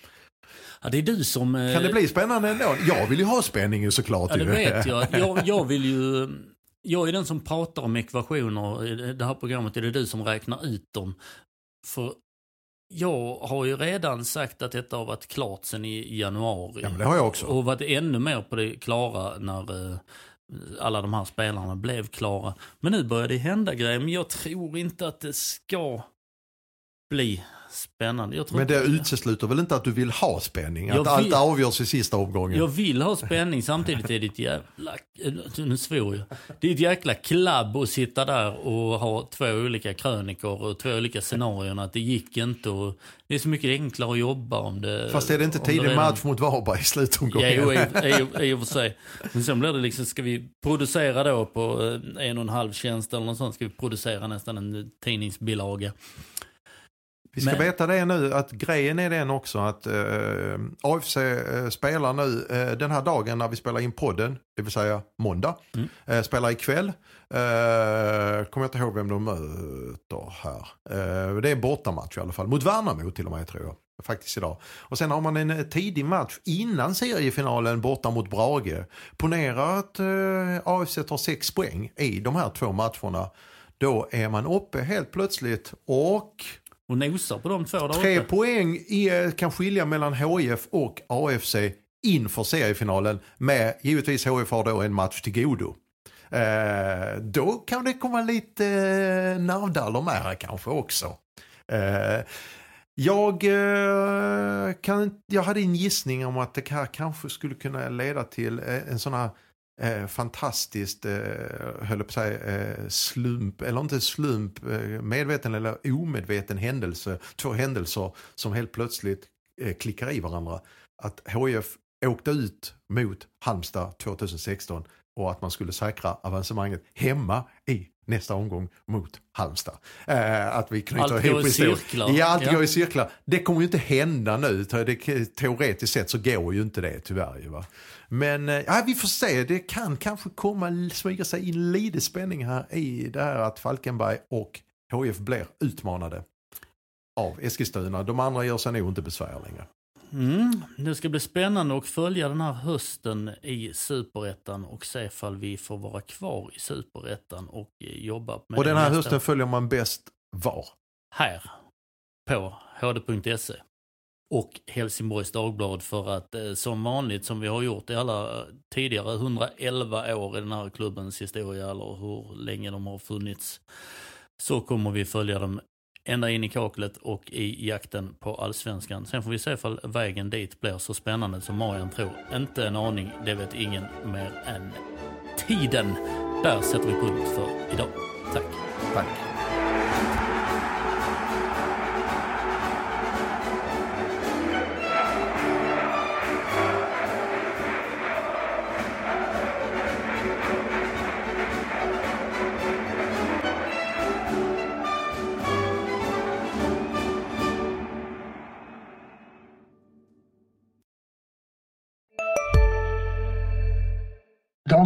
Ja, det är du som... Kan det bli spännande ändå? Jag vill ju ha spänning ju såklart. Ja, det vet jag. jag. Jag vill ju... Jag är den som pratar om ekvationer i det här programmet. Är det du som räknar ut dem? För jag har ju redan sagt att detta har varit klart sedan i januari. Ja, men det har jag också. Och varit ännu mer på det klara när eh, alla de här spelarna blev klara. Men nu börjar det hända grejer. Men jag tror inte att det ska bli spännande. Men det utesluter väl inte att du vill ha spänning? Att Jag allt vill- avgörs i sista omgången? Jag vill ha spänning, samtidigt är det ett jävla... Nu svor jag. Det är ett jäkla klabb att sitta där och ha två olika krönikor och två olika scenarion. Att det gick inte och... Det är så mycket enklare att jobba om det... Fast är det inte tidig redan- match mot Varberg i slutomgången? Jo, i och för sig. Men sen blir det liksom, ska vi producera då på eh, en och en halv tjänst eller något sånt, ska vi producera nästan en tidningsbilaga. Vi ska Men- veta det nu att grejen är den också att eh, AFC eh, spelar nu eh, den här dagen när vi spelar in podden, det vill säga måndag. Mm. Eh, spelar ikväll. Eh, kommer jag inte ihåg vem de möter här. Eh, det är en bortamatch i alla fall, mot Värnamo till och med tror jag. Faktiskt idag. Och sen har man en eh, tidig match innan seriefinalen borta mot Brage. Ponera att eh, AFC tar sex poäng i de här två matcherna. Då är man uppe helt plötsligt och Och nosar på de två där Tre uppe. poäng i, eh, kan skilja mellan HIF och AFC inför seriefinalen med givetvis HIF har då en match till godo. Eh, då kan det komma lite eh, nervdaller med här kanske också. Eh, jag, eh, kan, jag hade en gissning om att det här kanske skulle kunna leda till eh, en sån här eh, fantastiskt, eh, höll på att säga, eh, slump, eller inte slump, eh, medveten eller omedveten händelse, två händelser som helt plötsligt eh, klickar i varandra. Att HIF åkte ut mot Halmstad 2016 och att man skulle säkra avancemanget hemma i nästa omgång mot Halmstad. Eh, att vi knyter Allt går ihop i historien. cirklar. Ja, allt Ja. går i cirklar. Det kommer ju inte hända nu. Det, teoretiskt sett så går ju inte det tyvärr. Ju, va? Men eh, ja, vi får se. Det kan kanske komma smyga sig in lite spänning här i det här att Falkenberg och HF blir utmanade av Eskilstuna. De andra gör sig nog inte besvär längre. Mm, det ska bli spännande att följa den här hösten i Superettan och se ifall vi får vara kvar i Superettan och eh, jobba med och den här hösten följer man bäst var? här. På hd.se och Helsingborgs Dagblad för att eh, som vanligt som vi har gjort i alla eh, tidigare 111 år i den här klubbens historia eller hur länge de har funnits så kommer vi följa dem ända in i kaklet och i jakten på allsvenskan. Sen får vi se ifall vägen dit blir så spännande som Marian tror. Inte en aning, det vet ingen mer än tiden. Där sätter vi punkt för idag. Tack. Tack.